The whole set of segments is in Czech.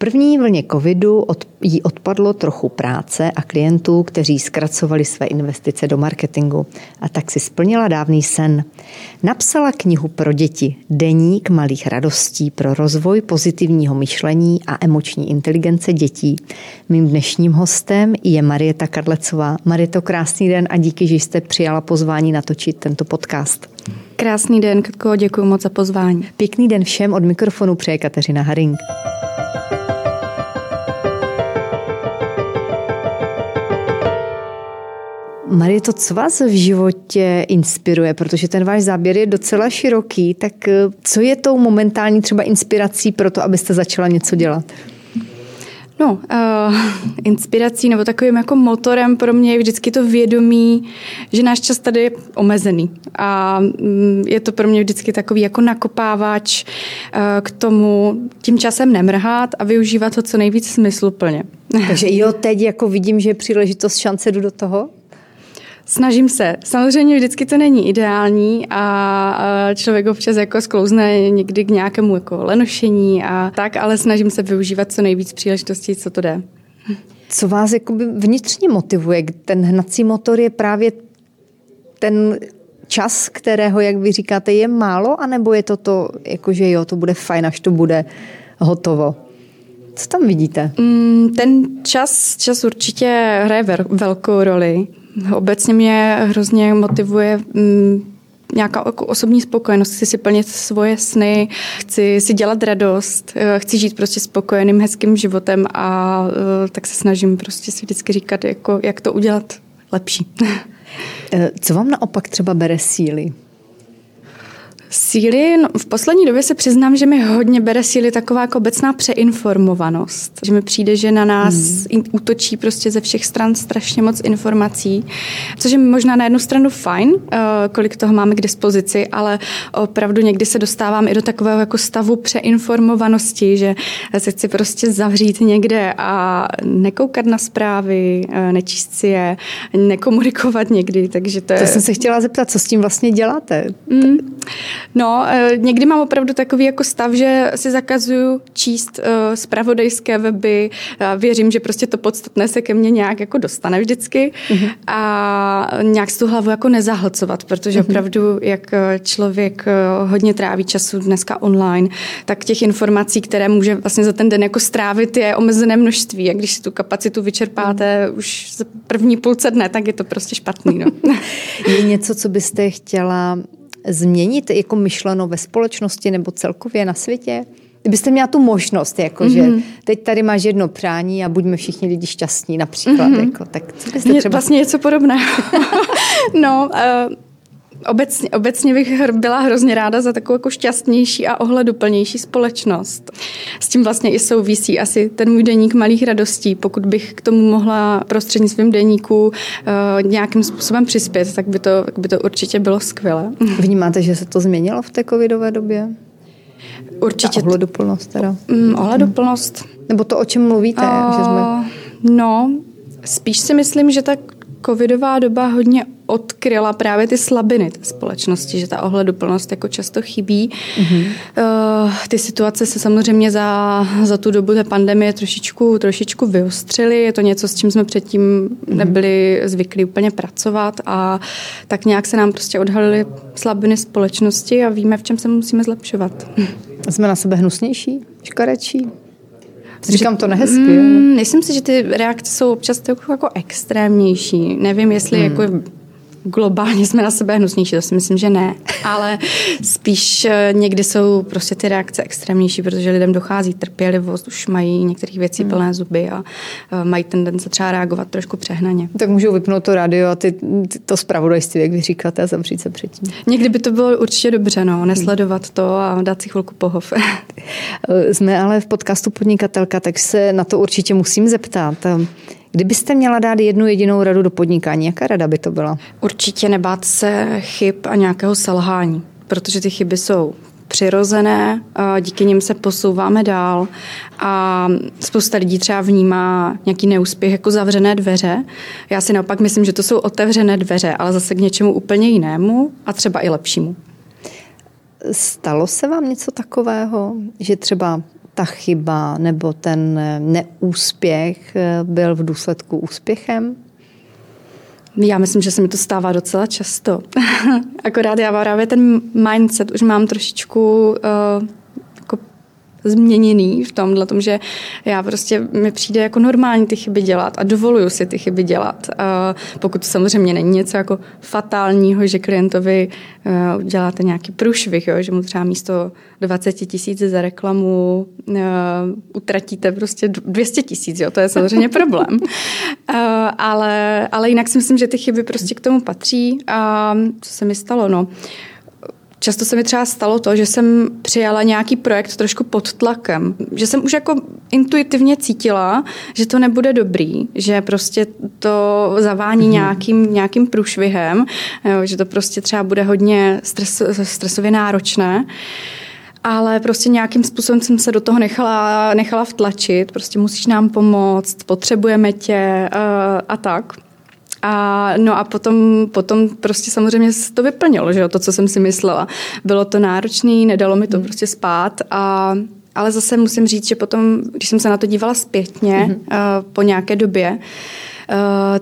první vlně covidu od, jí odpadlo trochu práce a klientů, kteří zkracovali své investice do marketingu. A tak si splnila dávný sen. Napsala knihu pro děti Deník malých radostí pro rozvoj pozitivního myšlení a emoční inteligence dětí. Mým dnešním hostem je Marieta Kadlecová. Marieto, krásný den a díky, že jste přijala pozvání natočit tento podcast. Krásný den, Katko, děkuji moc za pozvání. Pěkný den všem od mikrofonu přeje Kateřina Haring. Marie, to co vás v životě inspiruje? Protože ten váš záběr je docela široký, tak eh, co je tou momentální třeba inspirací pro to, abyste začala něco dělat? No, uh, inspirací nebo takovým jako motorem pro mě je vždycky to vědomí, že náš čas tady je omezený. A um, je to pro mě vždycky takový jako nakopávač uh, k tomu tím časem nemrhat a využívat ho co nejvíc smysluplně. Takže jo, teď jako vidím, že je příležitost, šance, jdu do toho? Snažím se. Samozřejmě vždycky to není ideální a člověk občas jako sklouzne někdy k nějakému jako lenošení a tak, ale snažím se využívat co nejvíc příležitostí, co to jde. Co vás jakoby vnitřně motivuje? Ten hnací motor je právě ten čas, kterého, jak vy říkáte, je málo, anebo je to to, jakože jo, to bude fajn, až to bude hotovo? Co tam vidíte? Mm, ten čas, čas určitě hraje velkou roli. Obecně mě hrozně motivuje mm, nějaká osobní spokojenost, chci si plnit svoje sny, chci si dělat radost, eh, chci žít prostě spokojeným, hezkým životem a eh, tak se snažím prostě si vždycky říkat, jako, jak to udělat lepší. Eh, co vám naopak třeba bere síly? Síly, no, v poslední době se přiznám, že mi hodně bere síly taková jako obecná přeinformovanost. Že mi přijde, že na nás hmm. útočí prostě ze všech stran strašně moc informací, což je možná na jednu stranu fajn, uh, kolik toho máme k dispozici, ale opravdu někdy se dostávám i do takového jako stavu přeinformovanosti, že se chci prostě zavřít někde a nekoukat na zprávy, uh, nečíst si je, nekomunikovat někdy, takže to je... To jsem se chtěla zeptat, co s tím vlastně děláte? Mm. No, eh, někdy mám opravdu takový jako stav, že si zakazuju číst uh, zpravodajské weby. Věřím, že prostě to podstatné se ke mně nějak jako dostane vždycky uh-huh. a nějak z tu hlavu jako nezahlcovat, protože uh-huh. opravdu, jak eh, člověk hodně tráví času dneska online, tak těch informací, které může vlastně za ten den jako strávit, je omezené množství. A když si tu kapacitu vyčerpáte uh-huh. už z první půlce dne, tak je to prostě špatný. No. je něco, co byste chtěla změnit jako myšleno ve společnosti nebo celkově na světě? Kdybyste měla tu možnost, jako mm-hmm. že mhm. teď tady máš jedno přání a buďme všichni lidi šťastní například, mm-hmm. jako, tak co byste třeba... Vlastně něco podobného. no, uh, Obecně, obecně bych byla hrozně ráda za takovou jako šťastnější a ohleduplnější společnost. S tím vlastně i souvisí asi ten můj deník malých radostí. Pokud bych k tomu mohla prostřednictvím deníku uh, nějakým způsobem přispět, tak by, to, tak by to určitě bylo skvělé. Vnímáte, že se to změnilo v té covidové době? Určitě. Ta ohleduplnost teda. Mm, ohleduplnost. Nebo to, o čem mluvíte? Uh, že jsme... No, spíš si myslím, že tak covidová doba hodně odkryla právě ty slabiny té společnosti, že ta ohleduplnost jako často chybí. Mm-hmm. Uh, ty situace se samozřejmě za, za tu dobu té pandemie trošičku, trošičku vyostřily. Je to něco, s čím jsme předtím mm-hmm. nebyli zvyklí úplně pracovat a tak nějak se nám prostě odhalily slabiny společnosti a víme, v čem se musíme zlepšovat. Jsme na sebe hnusnější, škarečí? Říkám to nehezky. Mm, myslím si, že ty reakce jsou občas jako, jako extrémnější. Nevím, jestli hmm. jako globálně jsme na sebe hnusnější, to si myslím, že ne. Ale spíš eh, někdy jsou prostě ty reakce extrémnější, protože lidem dochází trpělivost, už mají některých věcí hmm. plné zuby a eh, mají tendence třeba reagovat trošku přehnaně. Tak můžou vypnout to rádio a ty, ty, to zpravodajství, jak vy říkáte, a zavřít se předtím. Někdy by to bylo určitě dobře, no, nesledovat to a dát si chvilku pohov. Jsme ale v podcastu Podnikatelka, tak se na to určitě musím zeptat. Kdybyste měla dát jednu jedinou radu do podnikání, jaká rada by to byla? Určitě nebát se chyb a nějakého selhání, protože ty chyby jsou přirozené, a díky nim se posouváme dál a spousta lidí třeba vnímá nějaký neúspěch jako zavřené dveře. Já si naopak myslím, že to jsou otevřené dveře, ale zase k něčemu úplně jinému a třeba i lepšímu. Stalo se vám něco takového, že třeba ta chyba nebo ten neúspěch byl v důsledku úspěchem? Já myslím, že se mi to stává docela často. Akorát já právě ten mindset už mám trošičku uh, změněný v tomhle, tom, že já prostě mi přijde jako normální ty chyby dělat a dovoluju si ty chyby dělat. Pokud samozřejmě není něco jako fatálního, že klientovi uh, děláte nějaký průšvih, jo, že mu třeba místo 20 tisíc za reklamu uh, utratíte prostě 200 tisíc, to je samozřejmě problém. Uh, ale, ale jinak si myslím, že ty chyby prostě k tomu patří a co se mi stalo, no. Často se mi třeba stalo to, že jsem přijala nějaký projekt trošku pod tlakem, že jsem už jako intuitivně cítila, že to nebude dobrý, že prostě to zavání mm-hmm. nějakým, nějakým průšvihem, že to prostě třeba bude hodně stres, stresově náročné. Ale prostě nějakým způsobem jsem se do toho nechala, nechala vtlačit. Prostě musíš nám pomoct, potřebujeme tě uh, a tak. A, no a potom, potom prostě samozřejmě se to vyplnilo, že jo, to, co jsem si myslela. Bylo to náročné, nedalo mi to hmm. prostě spát a ale zase musím říct, že potom, když jsem se na to dívala zpětně mm-hmm. uh, po nějaké době, Eh,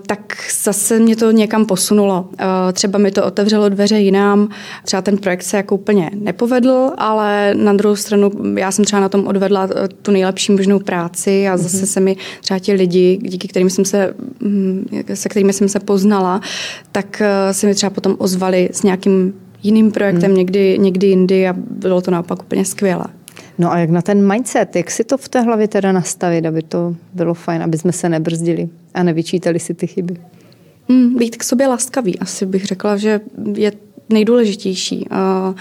tak zase mě to někam posunulo. Eh, třeba mi to otevřelo dveře jinám. Třeba ten projekt se jako úplně nepovedl, ale na druhou stranu já jsem třeba na tom odvedla eh, tu nejlepší možnou práci a zase mm-hmm. se mi třeba ti lidi, díky kterým jsem se, mm, se kterými jsem se poznala, tak se mi třeba potom ozvali s nějakým jiným projektem mm. někdy, někdy jindy a bylo to naopak úplně skvělé. No a jak na ten mindset, jak si to v té hlavě teda nastavit, aby to bylo fajn, aby jsme se nebrzdili a nevyčítali si ty chyby? Hmm, být k sobě laskavý, asi bych řekla, že je nejdůležitější. Uh,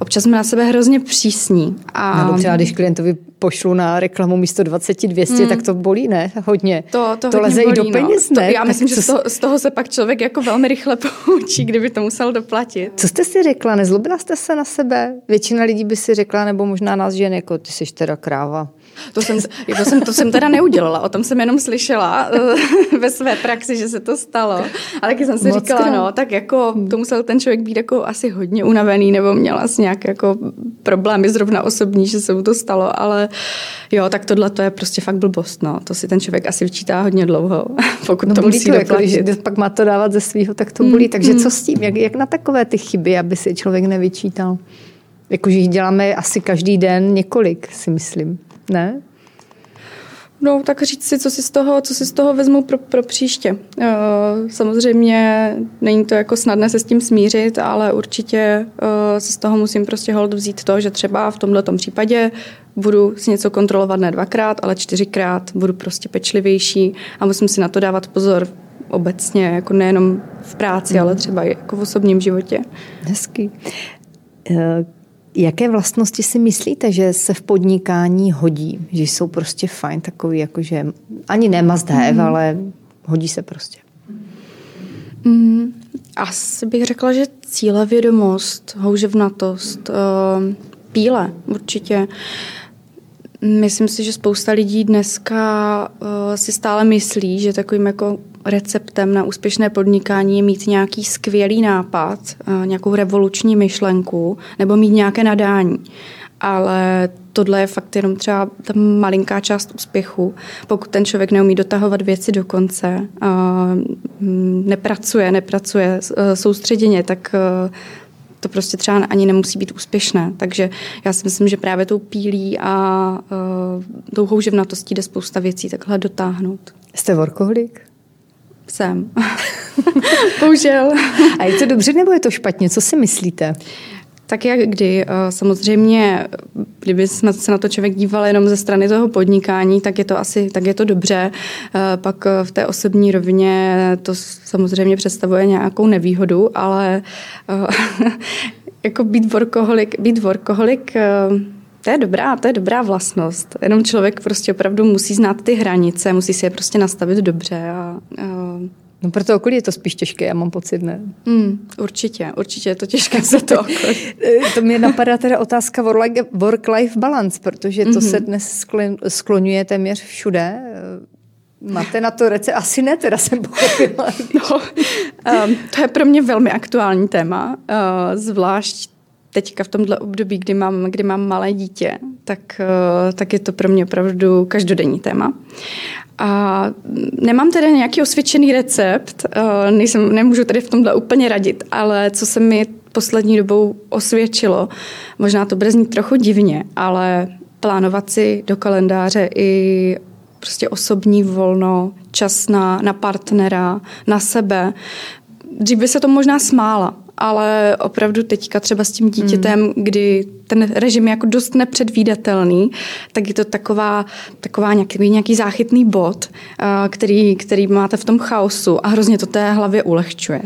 občas jsme na sebe hrozně přísní. A... No dobře, a když klientovi pošlu na reklamu místo 20 200, hmm. tak to bolí, ne? Hodně. To, to, to leze bolí, i do no. peněz, no. ne? To, já myslím, že z toho, z toho se pak člověk jako velmi rychle poučí, kdyby to musel doplatit. Co jste si řekla? Nezlobila jste se na sebe? Většina lidí by si řekla, nebo možná nás žen, jako ty jsi teda kráva. To jsem, to, jsem, to jsem teda neudělala, o tom jsem jenom slyšela eh, ve své praxi, že se to stalo. Ale taky jsem si Moc říkala, krát. no, tak jako to musel ten člověk být jako asi hodně unavený, nebo měl asi nějaké jako problémy zrovna osobní, že se mu to stalo, ale jo, tak tohle to je prostě fakt blbost, no. To si ten člověk asi vyčítá hodně dlouho, pokud no, to musí to, jako, když pak má to dávat ze svého, tak to bolí. Mm, Takže mm. co s tím? Jak, jak na takové ty chyby, aby si člověk nevyčítal? Jakože jich děláme asi každý den několik, si myslím. Ne? No, tak říct si, co si z toho, co si z toho vezmu pro, pro příště. Uh, samozřejmě není to jako snadné se s tím smířit, ale určitě uh, se z toho musím prostě hold vzít to, že třeba v tomto případě budu si něco kontrolovat ne dvakrát, ale čtyřikrát, budu prostě pečlivější a musím si na to dávat pozor obecně, jako nejenom v práci, mm. ale třeba i jako v osobním životě. Hezký. Jaké vlastnosti si myslíte, že se v podnikání hodí? Že jsou prostě fajn takový, jakože ani ne must have, mm. ale hodí se prostě. Mm, asi bych řekla, že cílevědomost, houževnatost, uh, píle určitě. Myslím si, že spousta lidí dneska uh, si stále myslí, že takovým jako receptem na úspěšné podnikání je mít nějaký skvělý nápad, uh, nějakou revoluční myšlenku nebo mít nějaké nadání. Ale tohle je fakt jenom třeba ta malinká část úspěchu. Pokud ten člověk neumí dotahovat věci do konce, uh, nepracuje, nepracuje soustředěně, tak to prostě třeba ani nemusí být úspěšné. Takže já si myslím, že právě tou pílí a uh, tou houževnatostí jde spousta věcí takhle dotáhnout. Jste workoholik? Jsem. Bohužel. a je to dobře nebo je to špatně? Co si myslíte? Tak jak kdy. Eh, samozřejmě, kdyby se na to člověk díval jenom ze strany toho podnikání, tak je to asi tak je to dobře. Eh, pak v té osobní rovině to samozřejmě představuje nějakou nevýhodu, ale eh, jako být workoholik, být workoholik to je dobrá, to je dobrá vlastnost. Jenom člověk prostě opravdu musí znát ty hranice, musí si je prostě nastavit dobře a, a No pro to okolí je to spíš těžké, já mám pocit, ne? Mm, určitě, určitě je to těžké za to to mě napadá teda otázka work-life balance, protože to mm-hmm. se dnes skloňuje téměř všude. Máte na to rece? Asi ne, teda jsem pochopila. No, um, to je pro mě velmi aktuální téma, uh, zvlášť teďka v tomhle období, kdy mám, kdy mám malé dítě, tak, eh, tak je to pro mě opravdu každodenní téma. A nemám tedy nějaký osvědčený recept, eh, nejsem, nemůžu tady v tomhle úplně radit, ale co se mi poslední dobou osvědčilo, možná to bude znít trochu divně, ale plánovat si do kalendáře i prostě osobní volno, čas na, na partnera, na sebe. Dřív by se to možná smála, ale opravdu teďka třeba s tím dítětem, mm. kdy ten režim je jako dost nepředvídatelný, tak je to taková, taková nějaký, nějaký záchytný bod, který, který máte v tom chaosu a hrozně to té hlavě ulehčuje.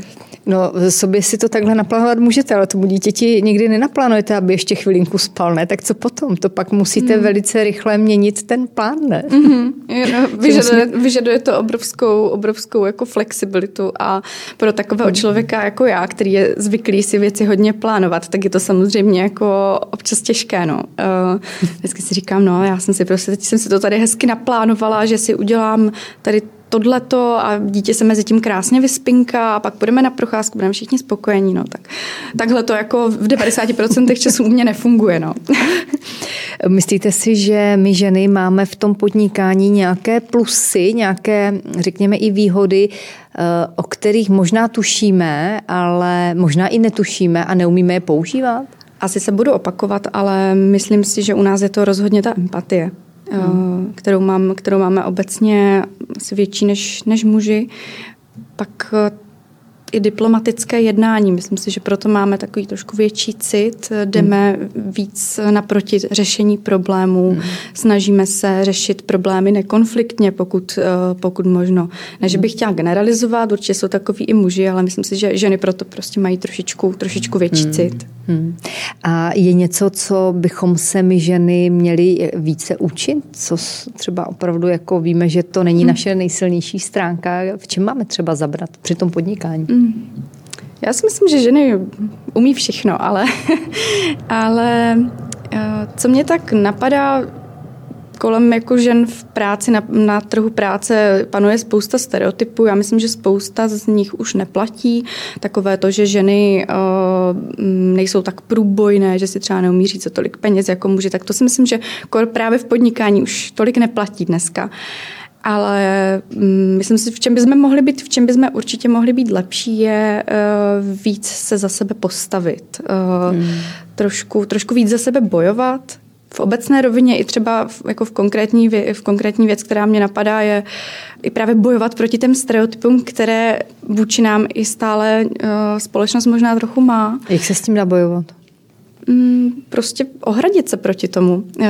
No, sobě si to takhle naplánovat můžete, ale tomu dítěti nikdy nenaplánujete, aby ještě chvilinku spal, ne? Tak co potom? To pak musíte hmm. velice rychle měnit ten plán, ne? Mm-hmm. Vyžaduje, vyžaduje to obrovskou, obrovskou jako flexibilitu a pro takového člověka jako já, který je zvyklý si věci hodně plánovat, tak je to samozřejmě jako občas těžké, no. Uh, vždycky si říkám, no, já jsem si prostě, teď jsem si to tady hezky naplánovala, že si udělám tady tohleto a dítě se mezi tím krásně vyspinká a pak půjdeme na procházku, budeme všichni spokojení. No. Tak, takhle to jako v 90% časů u mě nefunguje. No. Myslíte si, že my ženy máme v tom podnikání nějaké plusy, nějaké, řekněme, i výhody, eh, o kterých možná tušíme, ale možná i netušíme a neumíme je používat? Asi se budu opakovat, ale myslím si, že u nás je to rozhodně ta empatie. Hmm. kterou, mám, kterou máme obecně asi větší než, než muži. Pak eh, i diplomatické jednání. Myslím si, že proto máme takový trošku větší cit, jdeme hmm. víc naproti řešení problémů, hmm. snažíme se řešit problémy nekonfliktně, pokud, eh, pokud možno. Ne, že bych chtěla generalizovat, určitě jsou takový i muži, ale myslím si, že ženy proto prostě mají trošičku, trošičku větší hmm. cit. Hmm. A je něco, co bychom se my ženy měli více učit? Co třeba opravdu jako víme, že to není hmm. naše nejsilnější stránka? V čem máme třeba zabrat při tom podnikání? Hmm. Já si myslím, že ženy umí všechno, ale, ale eh, co mě tak napadá, kolem jako žen v práci, na, na trhu práce panuje spousta stereotypů. Já myslím, že spousta z nich už neplatí. Takové to, že ženy uh, nejsou tak průbojné, že si třeba neumí říct co tolik peněz jako muži, tak to si myslím, že právě v podnikání už tolik neplatí dneska. Ale mm, myslím si, v čem bychom mohli být, v čem bychom určitě mohli být lepší, je uh, víc se za sebe postavit. Uh, hmm. trošku, trošku víc za sebe bojovat. V obecné rovině i třeba v, jako v, konkrétní, v konkrétní věc, která mě napadá, je i právě bojovat proti těm stereotypům, které vůči nám i stále uh, společnost možná trochu má. Jak se s tím dá bojovat? Mm, prostě ohradit se proti tomu. Uh,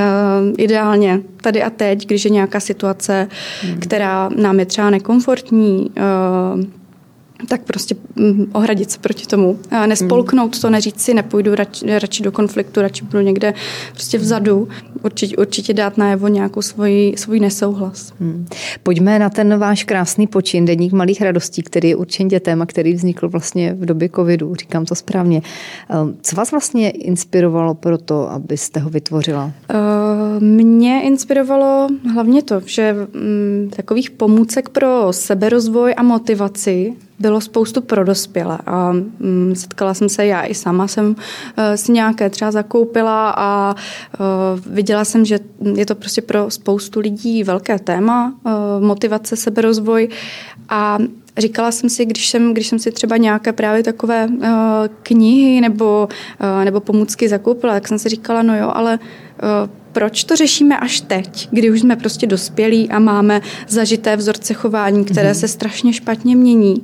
ideálně tady a teď, když je nějaká situace, hmm. která nám je třeba nekomfortní, uh, tak prostě mm, ohradit se proti tomu. Nespolknout to, neříct si, nepůjdu radši, radši do konfliktu, radši budu někde prostě vzadu. Určitě, určitě dát najevo nějakou svoji, svůj nesouhlas. Hmm. Pojďme na ten váš krásný počin, Deník malých radostí, který je určen dětem a který vznikl vlastně v době covidu, říkám to správně. Ehm, co vás vlastně inspirovalo pro to, abyste ho vytvořila? Uh, mě inspirovalo hlavně to, že um, takových pomůcek pro seberozvoj a motivaci bylo spoustu pro dospělé a mm, setkala jsem se já i sama jsem uh, si nějaké třeba zakoupila a uh, viděla jsem, že je to prostě pro spoustu lidí velké téma, uh, motivace, seberozvoj a říkala jsem si, když jsem, když jsem si třeba nějaké právě takové uh, knihy nebo, uh, nebo pomůcky zakoupila, tak jsem si říkala, no jo, ale uh, proč to řešíme až teď, kdy už jsme prostě dospělí a máme zažité vzorce chování, které mm-hmm. se strašně špatně mění. Uh,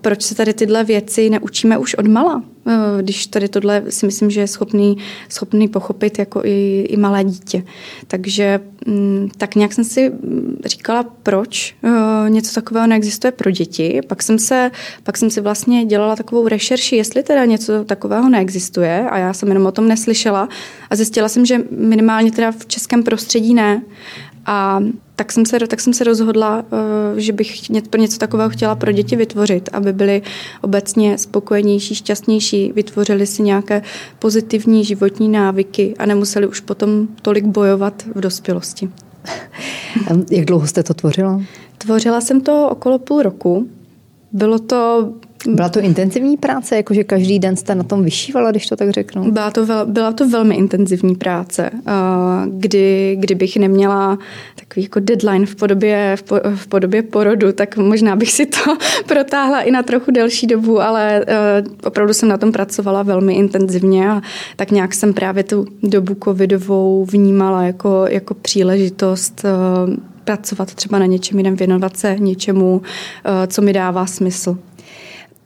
proč se tady tyhle věci neučíme už od mala? Eh, když tady tohle si myslím, že je schopný, schopný pochopit jako i, i malé dítě. Takže mm, tak nějak jsem si mm, říkala, proč eh, něco takového neexistuje pro děti. Pak jsem, se, pak jsem si vlastně dělala takovou rešerši, jestli teda něco takového neexistuje a já jsem jenom o tom neslyšela a zjistila jsem, že minimálně teda v českém prostředí ne. A tak jsem se, tak jsem se rozhodla, eh, že bych pro něco takového chtěla pro děti vytvořit, aby byly obecně spokojenější, šťastnější, vytvořili si nějaké pozitivní životní návyky a nemuseli už potom tolik bojovat v dospělosti. Jak dlouho jste to tvořila? Tvořila jsem to okolo půl roku. Bylo to Byla to intenzivní práce, jakože každý den jste na tom vyšívala, když to tak řeknu? Byla to, vel, byla to velmi intenzivní práce, kdy, kdybych neměla takový jako deadline v podobě, v, po, v podobě porodu, tak možná bych si to protáhla i na trochu delší dobu, ale opravdu jsem na tom pracovala velmi intenzivně a tak nějak jsem právě tu dobu covidovou vnímala jako, jako příležitost pracovat třeba na něčem jiném, věnovat se něčemu, co mi dává smysl.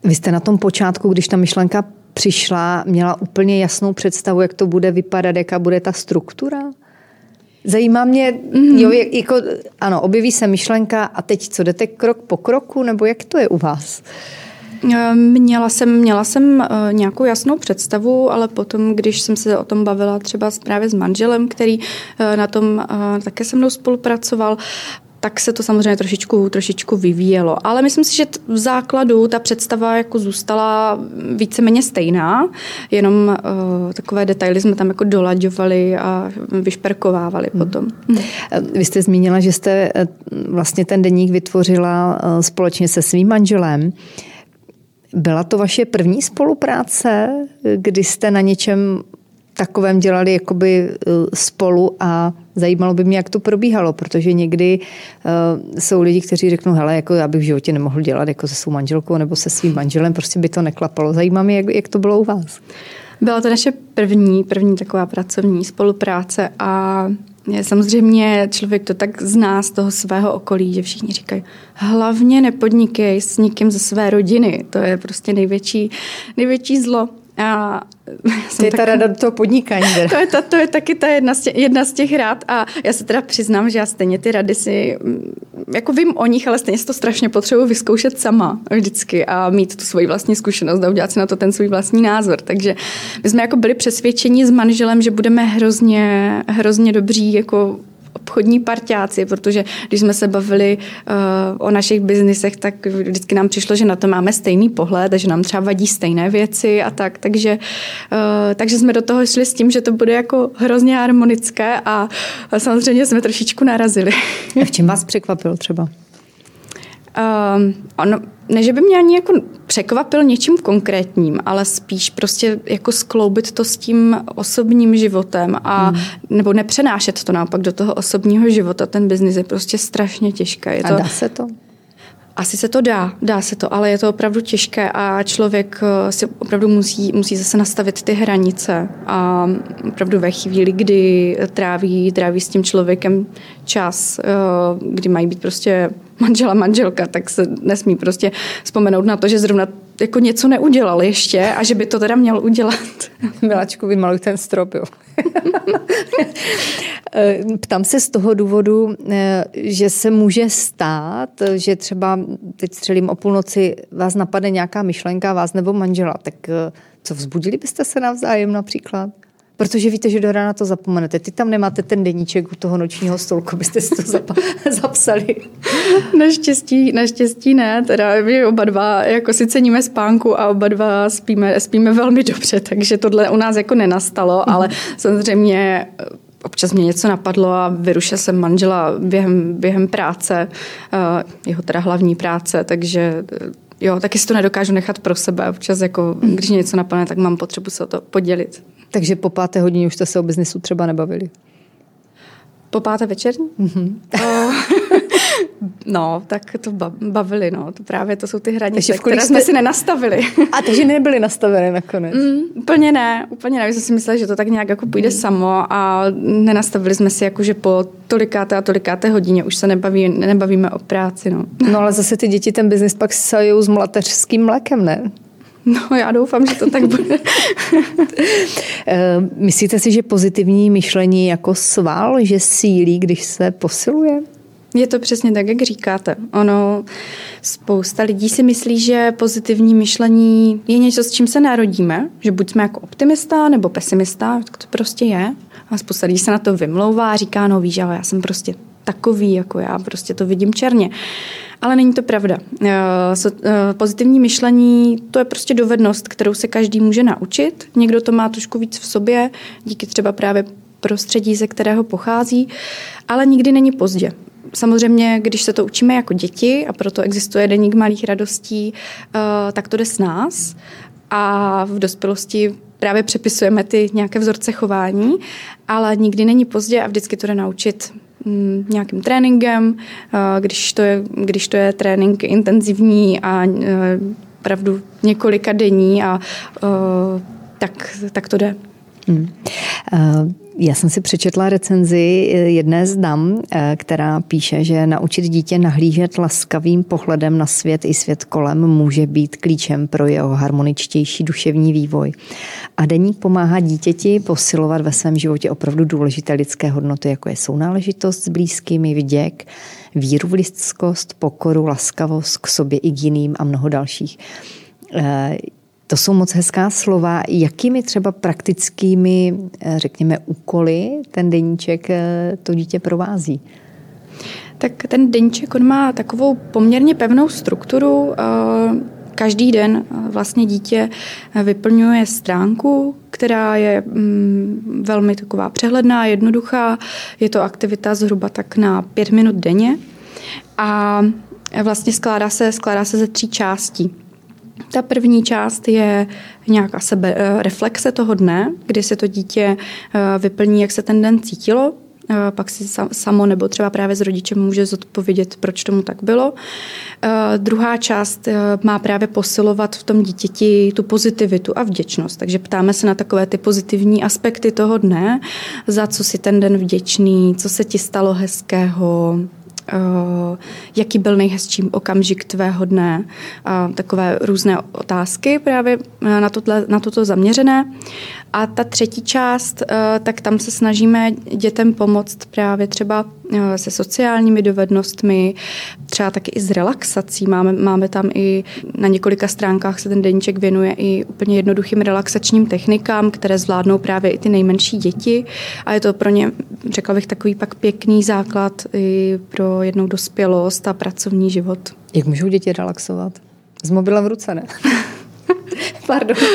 Vy jste na tom počátku, když ta myšlenka přišla, měla úplně jasnou představu, jak to bude vypadat, jaká bude ta struktura? Zajímá mě, mm-hmm. jo, jako, ano, objeví se myšlenka a teď co, jdete krok po kroku, nebo jak to je u vás? Eh, měla jsem, měla jsem eh, nějakou jasnou představu, ale potom, když jsem se o tom bavila třeba právě s manželem, který eh, na tom také se mnou spolupracoval, tak se to samozřejmě trošičku, trošičku vyvíjelo. Ale myslím si, že v základu ta představa jako zůstala víceméně stejná, jenom uh, takové detaily jsme tam jako dolaďovali a vyšperkovávali hmm. potom. Vy jste zmínila, že jste eh, vlastně ten deník vytvořila eh, společně se svým manželem. Byla to vaše první spolupráce, kdy jste na něčem takovém dělali jakoby eh, spolu a zajímalo by mě, jak to probíhalo, protože někdy uh, jsou lidi, kteří řeknou, hele, jako já bych v životě nemohl dělat jako se svou manželkou nebo se svým manželem, prostě by to neklapalo. Zajímá mě, jak, jak to bylo u vás. Byla to naše první, první taková pracovní spolupráce a Samozřejmě člověk to tak zná z toho svého okolí, že všichni říkají, hlavně nepodnikej s nikým ze své rodiny. To je prostě největší, největší zlo. A to je ta rada do toho podnikání. To je, ta, to je taky ta jedna z, těch, jedna z těch rád a já se teda přiznám, že já stejně ty rady si, mm, jako vím o nich, ale stejně si to strašně potřebuji vyzkoušet sama vždycky a mít tu svoji vlastní zkušenost a udělat si na to ten svůj vlastní názor. Takže my jsme jako byli přesvědčeni s manželem, že budeme hrozně, hrozně dobří jako obchodní parťáci, protože když jsme se bavili uh, o našich biznisech, tak vždycky nám přišlo, že na to máme stejný pohled a že nám třeba vadí stejné věci a tak. Takže, uh, takže jsme do toho šli s tím, že to bude jako hrozně harmonické a, a samozřejmě jsme trošičku narazili. v čem vás překvapil třeba? Um, ono, ne, že by mě ani jako překvapil něčím konkrétním, ale spíš prostě jako skloubit to s tím osobním životem a hmm. nebo nepřenášet to naopak do toho osobního života. Ten biznis je prostě strašně těžké. Je a to, dá se to? Asi se to dá, dá se to, ale je to opravdu těžké a člověk eh, si opravdu musí, musí zase nastavit ty hranice a opravdu ve chvíli, kdy tráví, tráví s tím člověkem čas, eh, kdy mají být prostě manžela, manželka, tak se nesmí prostě vzpomenout na to, že zrovna jako něco neudělal ještě a že by to teda měl udělat. Miláčku, vymaluj ten strop, jo. Ptám se z toho důvodu, eh, že se může stát, že třeba teď střelím o půlnoci, vás napadne nějaká myšlenka, vás nebo manžela, tak eh, co vzbudili byste se navzájem například? Protože víte, že do rána to zapomenete. Ty tam nemáte ten deníček u toho nočního stolku, byste si to zap- zapsali. Naštěstí, naštěstí ne. Teda my oba dva jako si ceníme spánku a oba dva spíme, spíme velmi dobře, takže tohle u nás jako nenastalo, mm. ale samozřejmě eh, občas mě něco napadlo a vyrušil jsem manžela během, během práce, eh, jeho teda hlavní práce, takže eh, jo, taky si to nedokážu nechat pro sebe. Občas jako, když něco napadne, tak mám potřebu se o to podělit. Takže po páté hodině už jste se o biznesu třeba nebavili? Po páté večerní? Mm-hmm. no, tak to bavili, no. To právě to jsou ty hranice, které jste... jsme si nenastavili. A takže nebyly nastaveny nakonec? Mm, úplně ne, úplně ne. My jsme si mysleli, že to tak nějak jako půjde mm. samo a nenastavili jsme si jako, že po tolikáté a tolikáté hodině už se nebaví, nebavíme o práci, no. No ale zase ty děti ten biznis pak sajou s mlateřským mlékem, ne? No, já doufám, že to tak bude. Eh, myslíte si, že pozitivní myšlení jako sval, že sílí, když se posiluje? Je to přesně tak, jak říkáte. Ono, spousta lidí si myslí, že pozitivní myšlení je něco, s čím se narodíme, že buď jsme jako optimista nebo pesimista, tak to prostě je. A spousta lidí se na to vymlouvá a říká, no víš, ale já jsem prostě takový jako já, prostě to vidím černě. Ale není to pravda. Eh, eh, pozitivní myšlení to je prostě dovednost, kterou se každý může naučit. Někdo to má trošku víc v sobě, díky třeba právě prostředí, ze kterého pochází, ale nikdy není pozdě. samozřejmě, když se to učíme jako děti, a proto existuje deník malých radostí, tak to jde s nás. A v dospělosti právě přepisujeme ty nějaké vzorce chování, ale nikdy není pozdě a vždycky to jde naučit nějakým tréninkem, když to je, když to je trénink intenzivní a opravdu několika denní a tak, tak to jde. Hmm. Já jsem si přečetla recenzi jedné z dam, eh, která píše, že naučit dítě nahlížet laskavým pohledem na svět i svět kolem může být klíčem pro jeho harmoničtější duševní vývoj. A deník pomáhá dítěti posilovat ve svém životě opravdu důležité lidské hodnoty, jako je sounáležitost s blízkými, vděk, víru v lidskost, pokoru, laskavost k sobě i k jiným a mnoho dalších. To jsou moc hezká slova. Jakými třeba praktickými, eh, řekněme, úkoly ten deníček eh, to dítě provází? Tak ten deníček, on má takovou poměrně pevnou strukturu. Eh, každý den vlastně dítě vyplňuje stránku, která je mm, velmi taková přehledná, jednoduchá. Je to aktivita zhruba tak na pět minut denně a vlastně skládá se, skládá se ze tří částí. Ta první část je nějaká sebe eh, reflexe toho dne, kdy se to dítě eh, vyplní, jak se ten den cítilo, eh, pak si samo nebo třeba právě s rodičem může zodpovědět, proč tomu tak bylo. Druhá část má právě posilovat v tom dítěti tu pozitivitu a vděčnost. Takže ptáme se na takové ty pozitivní aspekty toho dne, za co si ten den vděčný, co se ti stalo hezkého, jaký byl nejhezčí okamžik tvého dne takové různé otázky právě na, tohle, na toto zaměřené. A ta třetí část, eh, tak tam se snažíme dětem pomoct právě třeba eh, se sociálními dovednostmi, třeba taky i s relaxací. Máme, máme tam i na několika stránkách se ten deníček věnuje i úplně jednoduchým relaxačním technikám, které zvládnou právě i ty nejmenší děti. A je to pro ně, řekla bych, takový pak pěkný základ i pro jednou dospělost a pracovní život. Jak můžou děti relaxovat? S mobilem v ruce, ne? Pardon.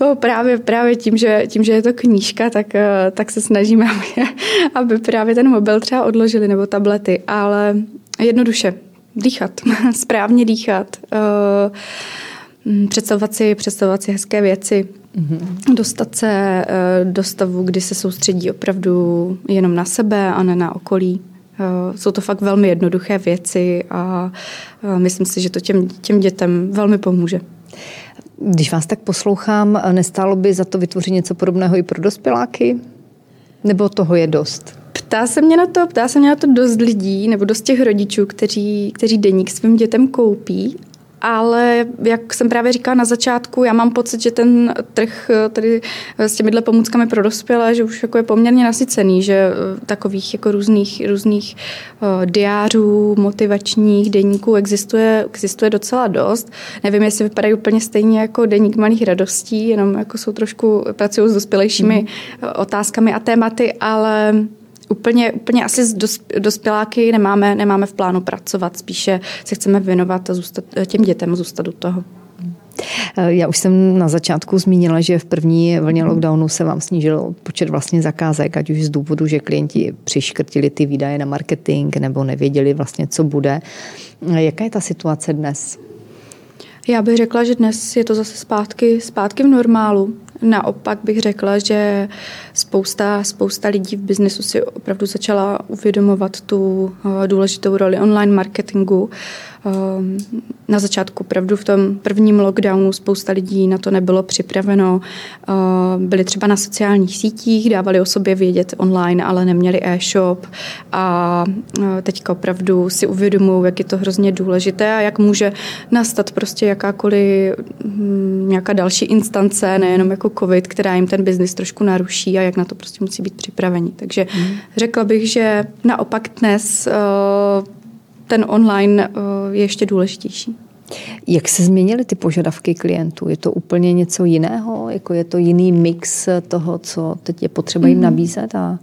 No, právě, právě tím, že, tím, že je to knížka, tak, eh, tak se snažíme, aby, aby právě ten mobil třeba odložili nebo tablety, ale jednoduše dýchat, správně dýchat, uh, představovat si, představovat si hezké věci, mm-hmm. dostat se uh, do stavu, kdy se soustředí opravdu jenom na sebe a ne na okolí. Jsou to fakt velmi jednoduché věci a myslím si, že to těm, těm dětem velmi pomůže. Když vás tak poslouchám, nestálo by za to vytvořit něco podobného i pro dospěláky? Nebo toho je dost? Ptá se mě na to, ptá se mě na to dost lidí, nebo dost těch rodičů, kteří, kteří deník svým dětem koupí ale jak jsem právě říkala na začátku, já mám pocit, že ten trh eh, tady eh, s těmihle pomůckami pro dospělé, že už jako je poměrně nasycený, že eh, takových jako různých, různých diářů, motivačních deníků existuje, existuje docela dost. Nevím, jestli vypadají úplně stejně jako deník malých radostí, jenom jako jsou trošku, pracují s dospělejšími mm. otázkami a tématy, ale Úplně, úplně asi s dospěláky nemáme, nemáme v plánu pracovat, spíše se chceme věnovat a zůstat, těm dětem zůstat u toho. Já už jsem na začátku zmínila, že v první vlně lockdownu se vám snížil počet vlastně zakázek, ať už z důvodu, že klienti přiškrtili ty výdaje na marketing nebo nevěděli vlastně, co bude. Jaká je ta situace dnes? Já bych řekla, že dnes je to zase zpátky, zpátky v normálu. Naopak bych řekla, že spousta, spousta lidí v biznesu si opravdu začala uvědomovat tu eh, důležitou roli online marketingu Ehm, na začátku opravdu v tom prvním lockdownu spousta lidí na to nebylo připraveno. Ehm, byli třeba na sociálních sítích, dávali o sobě vědět online, ale neměli e-shop a teďka opravdu si uvědomují, jak je to hrozně důležité a jak může nastat prostě jakákoliv hm, nějaká další instance, nejenom jako covid, která jim ten biznis trošku naruší a jak na to prostě musí být připraveni. Takže mm. řekla bych, že naopak dnes e, ten online eh, je ještě důležitější. Jak se změnily ty požadavky klientů? Je to úplně něco jiného? Jako je to jiný mix toho, co teď je potřeba jim mhm. nabízet? A...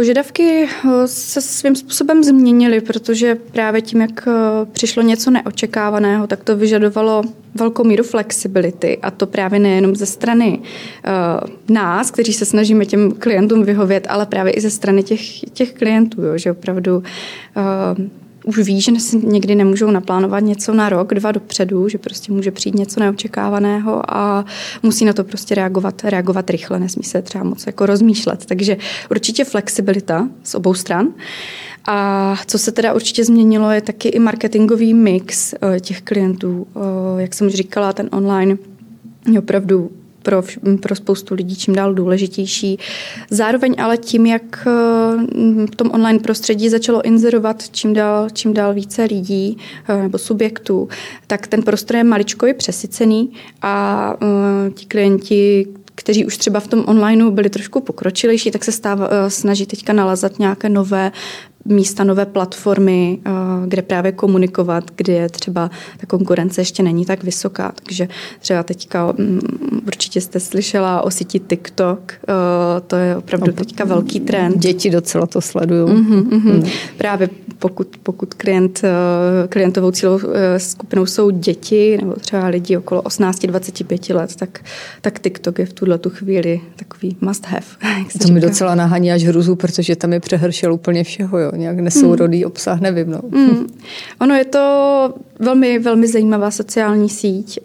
Požadavky se svým způsobem změnily, protože právě tím, jak přišlo něco neočekávaného, tak to vyžadovalo velkou míru flexibility. A to právě nejenom ze strany uh, nás, kteří se snažíme těm klientům vyhovět, ale právě i ze strany těch, těch klientů, jo, že opravdu uh, už ví, že si někdy nemůžou naplánovat něco na rok, dva dopředu, že prostě může přijít něco neočekávaného a musí na to prostě reagovat, reagovat rychle, nesmí se třeba moc jako rozmýšlet. Takže určitě flexibilita z obou stran. A co se teda určitě změnilo, je taky i marketingový mix eh, těch klientů. Eh, jak jsem už říkala, ten online je opravdu pro, pro spoustu lidí čím dál důležitější. Zároveň ale tím, jak eh, v tom online prostředí začalo inzerovat čím dál, čím dál více lidí nebo subjektů, tak ten prostor je maličko i přesycený a ti klienti, kteří už třeba v tom onlineu byli trošku pokročilejší, tak se stáv, snaží teďka nalazat nějaké nové místa, nové platformy, eh, kde právě komunikovat, kde třeba ta konkurence ještě není tak vysoká. Takže třeba teďka mm, určitě jste slyšela o síti TikTok, eh, to je opravdu teďka velký trend. Děti docela to sledují. Mm-hmm, mm-hmm. Právě pokud, pokud klient, eh, klientovou cílovou skupinou jsou děti nebo třeba lidi okolo 18-25 let, tak, tak TikTok je v tuhle tu chvíli takový must have. To mi docela nahání až hruzu, protože tam je přehršel úplně všeho. Jo nějak nesourodý mm. obsah, nevím. No. Mm. Ono je to velmi, velmi zajímavá sociální síť,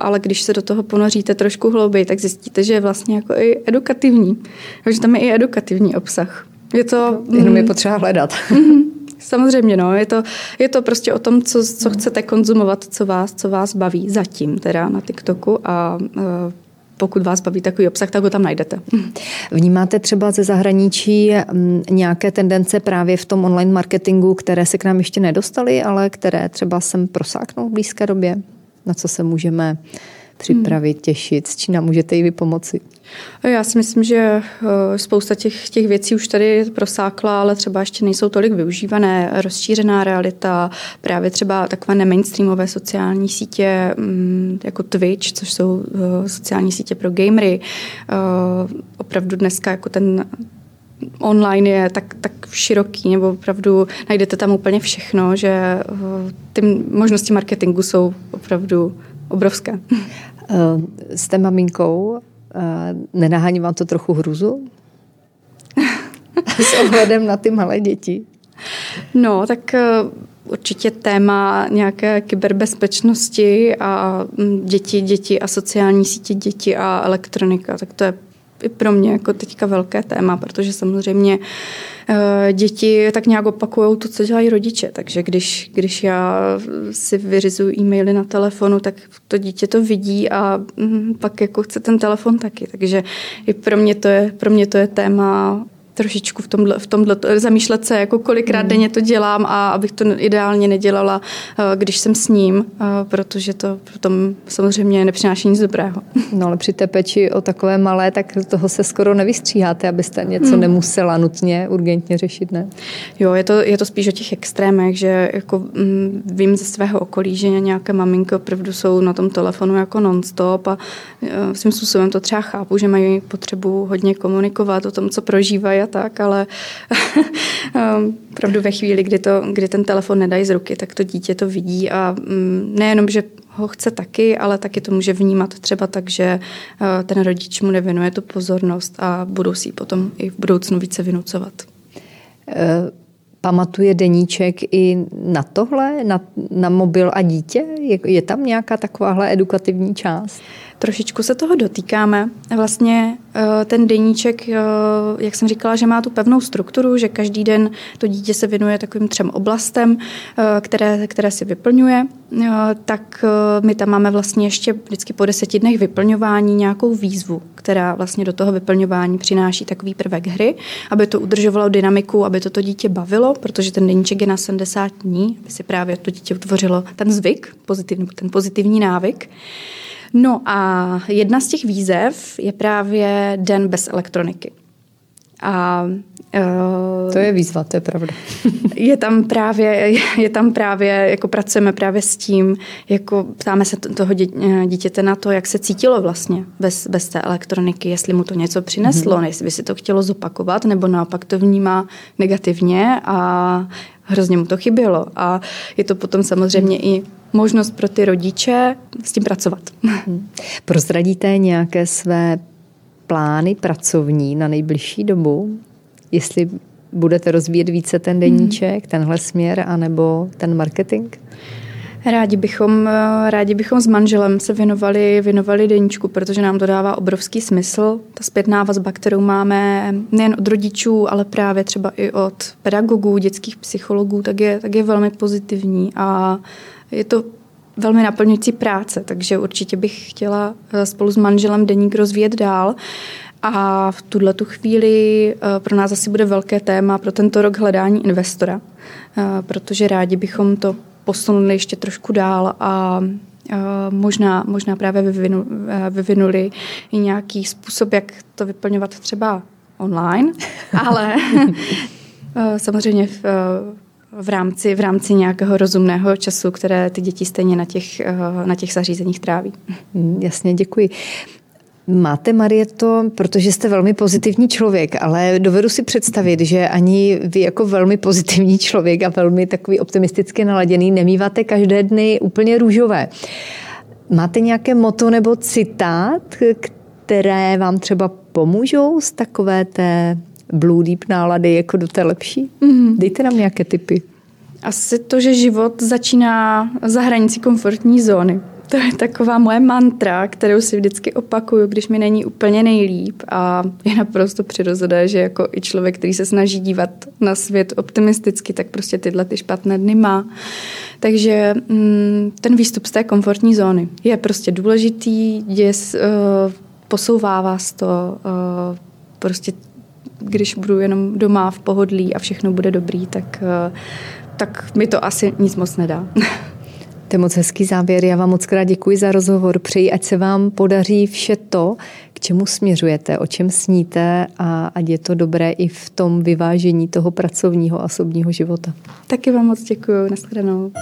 ale když se do toho ponoříte trošku hlouběji, tak zjistíte, že je vlastně jako i edukativní. Že tam je i edukativní obsah. Je to... Jenom mm, je potřeba hledat. Mm, Samozřejmě, no. Je to, je to prostě o tom, co, co chcete konzumovat, co vás, co vás baví zatím teda na TikToku a pokud vás baví takový obsah, tak ho tam najdete. Vnímáte třeba ze zahraničí mm, nějaké tendence právě v tom online marketingu, které se k nám ještě nedostaly, ale které třeba sem prosáknou v blízké době? Na co se můžeme připravit, těšit? S čím nám můžete i vy pomoci? Já si myslím, že eh, spousta těch, těch věcí už tady prosákla, ale třeba ještě nejsou tolik využívané. Rozšířená realita, právě třeba takové nemainstreamové sociální sítě mm, jako Twitch, což jsou eh, sociální sítě pro gamery. Eh, opravdu dneska jako ten online je tak, tak široký, nebo opravdu najdete tam úplně všechno, že ty možnosti marketingu jsou opravdu obrovské. Jste maminkou Nenahání vám to trochu hruzu? S ohledem na ty malé děti? No, tak eh, určitě téma nějaké kyberbezpečnosti a mm, děti, děti a sociální sítě děti a elektronika, tak to je i pro mě jako teďka velké téma, protože samozřejmě eh, děti tak nějak opakují to, co dělají rodiče. Takže když, když já si vyřizuju e-maily na telefonu, tak to dítě to vidí a mm, pak jako chce ten telefon taky. Takže i pro mě to je, pro mě to je téma trošičku v tomhle, v tomhle zamýšlet se, jako kolikrát mm. denně to dělám a abych to ideálně nedělala, eh, když jsem s ním, eh, protože to potom samozřejmě nepřináší nic dobrého. No ale při té peči o takové malé, tak toho se skoro nevystříháte, abyste něco mm. nemusela nutně urgentně řešit, ne? Jo, je to, je to spíš o těch extrémech, že jako mm, vím ze svého okolí, že nějaké maminky opravdu jsou na tom telefonu jako nonstop a uh, svým způsobem to třeba chápu, že mají potřebu hodně komunikovat o tom, co prožívají a tak, ale um, opravdu ve chvíli, kdy, to, kdy ten telefon nedají z ruky, tak to dítě to vidí a um, nejenom, že ho chce taky, ale taky to může vnímat třeba tak, že uh, ten rodič mu nevěnuje tu pozornost a budou si ji potom i v budoucnu více vynucovat. Uh pamatuje deníček i na tohle, na, na mobil a dítě? Je, je tam nějaká takováhle edukativní část? Trošičku se toho dotýkáme. Vlastně eh, ten deníček, eh, jak jsem říkala, že má tu pevnou strukturu, že každý den to dítě se věnuje takovým třem oblastem, eh, které, které si vyplňuje, tak my tam máme vlastně ještě vždycky po deseti dnech vyplňování nějakou výzvu, která vlastně do toho vyplňování přináší takový prvek hry, aby to udržovalo dynamiku, aby to to dítě bavilo, protože ten deníček je na 70 dní, aby si právě to dítě utvořilo ten zvyk, pozitivní, ten pozitivní návyk. No a jedna z těch výzev je právě den bez elektroniky. A to je výzva, to je pravda. je tam právě, je tam právě, jako pracujeme právě s tím, jako ptáme se toho dítěte na to, jak se cítilo vlastně bez, bez té elektroniky, jestli mu to něco přineslo, mm-hmm. jestli by si to chtělo zopakovat, nebo naopak to vnímá negativně a hrozně mu to chybělo. A je to potom samozřejmě mm. i možnost pro ty rodiče s tím pracovat. Mm. Prozradíte nějaké své plány pracovní na nejbližší dobu? Jestli budete rozvíjet více ten deníček, mm. tenhle směr, anebo ten marketing? Rádi bychom, rádi bychom s manželem se věnovali, věnovali deníčku, protože nám to dává obrovský smysl. Ta zpětná vazba, kterou máme nejen od rodičů, ale právě třeba i od pedagogů, dětských psychologů, tak je, tak je velmi pozitivní a je to velmi naplňující práce, takže určitě bych chtěla eh, spolu s manželem deník rozvíjet dál. A v tuhle tu chvíli eh, pro nás asi bude velké téma pro tento rok hledání investora, eh, protože rádi bychom to posunuli ještě trošku dál a možná, možná právě vyvinu, vyvinuli i nějaký způsob, jak to vyplňovat třeba online, ale samozřejmě v, v rámci, v rámci nějakého rozumného času, které ty děti stejně na těch, eh, na těch zařízeních tráví. Mm, jasně, děkuji. Máte, Marieto, protože jste velmi pozitivní člověk, ale dovedu si představit, že ani vy jako velmi pozitivní člověk a velmi takový optimisticky naladěný nemýváte každé dny úplně růžové. Máte nějaké moto nebo citát, které vám třeba pomůžou z takové té blue deep nálady jako do té lepší? Mm-hmm. Dejte nám nějaké typy. Asi to, že život začíná za hranicí komfortní zóny. To je taková moje mantra, kterou si vždycky opakuju, když mi není úplně nejlíp a je naprosto přirozené, že jako i člověk, který se snaží dívat na svět optimisticky, tak prostě tyhle ty špatné dny má. Takže mm, ten výstup z té komfortní zóny je prostě důležitý, je, uh, posouvá vás to, uh, prostě když budu jenom doma v pohodlí a všechno bude dobrý, tak, uh, tak mi to asi nic moc nedá. To je moc hezký závěr. Já vám moc krát děkuji za rozhovor. Přeji, ať se vám podaří vše to, k čemu směřujete, o čem sníte a ať je to dobré i v tom vyvážení toho pracovního a osobního života. Taky vám moc děkuji. Naschledanou.